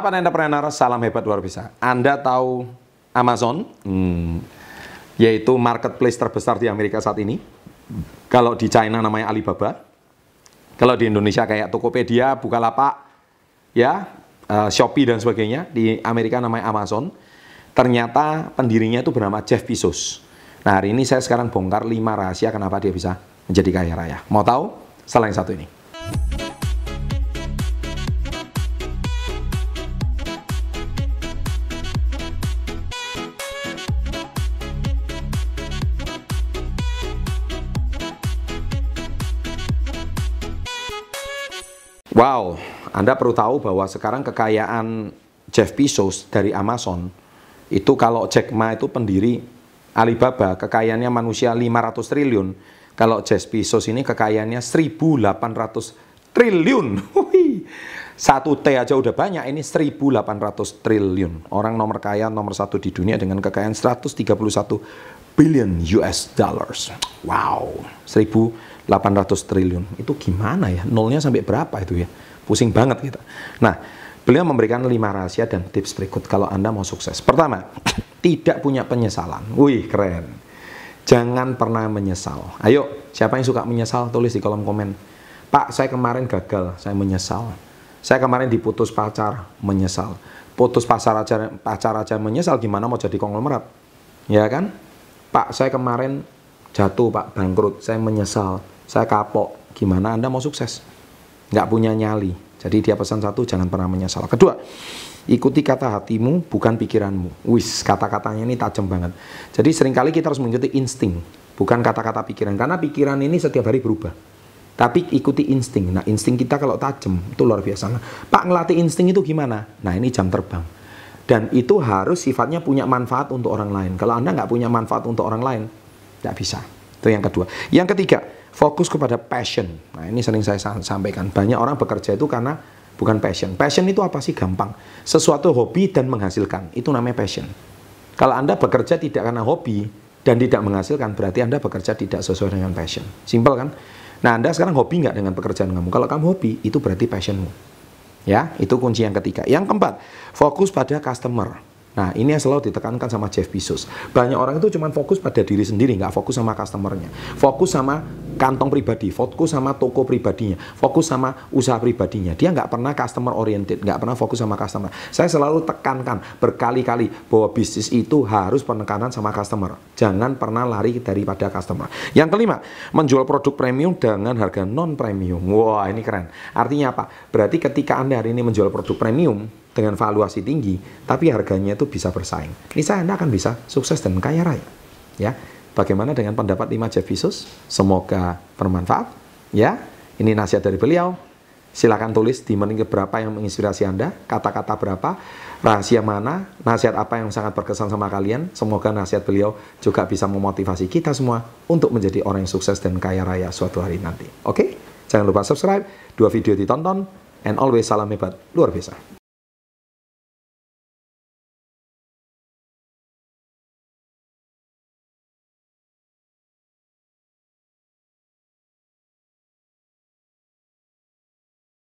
Sahabat entrepreneur, salam hebat luar biasa. Anda tahu Amazon, hmm, yaitu marketplace terbesar di Amerika saat ini. Kalau di China namanya Alibaba. Kalau di Indonesia kayak Tokopedia, Bukalapak, ya, uh, Shopee dan sebagainya. Di Amerika namanya Amazon. Ternyata pendirinya itu bernama Jeff Bezos. Nah hari ini saya sekarang bongkar 5 rahasia kenapa dia bisa menjadi kaya raya. Mau tahu? Yang satu ini. Wow, Anda perlu tahu bahwa sekarang kekayaan Jeff Bezos dari Amazon itu kalau Jack Ma itu pendiri Alibaba, kekayaannya manusia 500 triliun. Kalau Jeff Bezos ini kekayaannya 1800 triliun. Satu T aja udah banyak, ini 1800 triliun. Orang nomor kaya nomor satu di dunia dengan kekayaan 131 billion US dollars. Wow, 1800 triliun. Itu gimana ya? Nolnya sampai berapa itu ya? Pusing banget kita. Nah, beliau memberikan lima rahasia dan tips berikut kalau Anda mau sukses. Pertama, tidak punya penyesalan. Wih, keren. Jangan pernah menyesal. Ayo, siapa yang suka menyesal? Tulis di kolom komen. Pak, saya kemarin gagal, saya menyesal. Saya kemarin diputus pacar, menyesal. Putus pacar aja, pacar aja menyesal, gimana mau jadi konglomerat? Ya kan? Pak, saya kemarin jatuh, Pak, bangkrut, saya menyesal saya kapok, gimana Anda mau sukses? Nggak punya nyali. Jadi dia pesan satu, jangan pernah menyesal. Kedua, ikuti kata hatimu, bukan pikiranmu. Wis, kata-katanya ini tajam banget. Jadi sering kali kita harus mengikuti insting, bukan kata-kata pikiran. Karena pikiran ini setiap hari berubah. Tapi ikuti insting. Nah, insting kita kalau tajam, itu luar biasa. Nah, Pak, ngelatih insting itu gimana? Nah, ini jam terbang. Dan itu harus sifatnya punya manfaat untuk orang lain. Kalau Anda nggak punya manfaat untuk orang lain, nggak bisa. Itu yang kedua. Yang ketiga, fokus kepada passion. Nah, ini sering saya sampaikan. Banyak orang bekerja itu karena bukan passion. Passion itu apa sih? Gampang. Sesuatu hobi dan menghasilkan. Itu namanya passion. Kalau Anda bekerja tidak karena hobi dan tidak menghasilkan, berarti Anda bekerja tidak sesuai dengan passion. Simpel kan? Nah, Anda sekarang hobi nggak dengan pekerjaan kamu? Kalau kamu hobi, itu berarti passionmu. Ya, itu kunci yang ketiga. Yang keempat, fokus pada customer. Nah, ini yang selalu ditekankan sama Jeff Bezos. Banyak orang itu cuma fokus pada diri sendiri, nggak fokus sama customernya. Fokus sama kantong pribadi, fokus sama toko pribadinya, fokus sama usaha pribadinya. Dia nggak pernah customer oriented, nggak pernah fokus sama customer. Saya selalu tekankan berkali-kali bahwa bisnis itu harus penekanan sama customer. Jangan pernah lari daripada customer. Yang kelima, menjual produk premium dengan harga non premium. Wah, ini keren. Artinya apa? Berarti ketika Anda hari ini menjual produk premium, dengan valuasi tinggi, tapi harganya itu bisa bersaing. Ini saya Anda akan bisa sukses dan kaya raya. Ya, bagaimana dengan pendapat 5 Jeff Bezos? Semoga bermanfaat. Ya, ini nasihat dari beliau. Silakan tulis di menit berapa yang menginspirasi Anda, kata-kata berapa, rahasia mana, nasihat apa yang sangat berkesan sama kalian. Semoga nasihat beliau juga bisa memotivasi kita semua untuk menjadi orang yang sukses dan kaya raya suatu hari nanti. Oke? Jangan lupa subscribe, dua video ditonton, and always salam hebat luar biasa.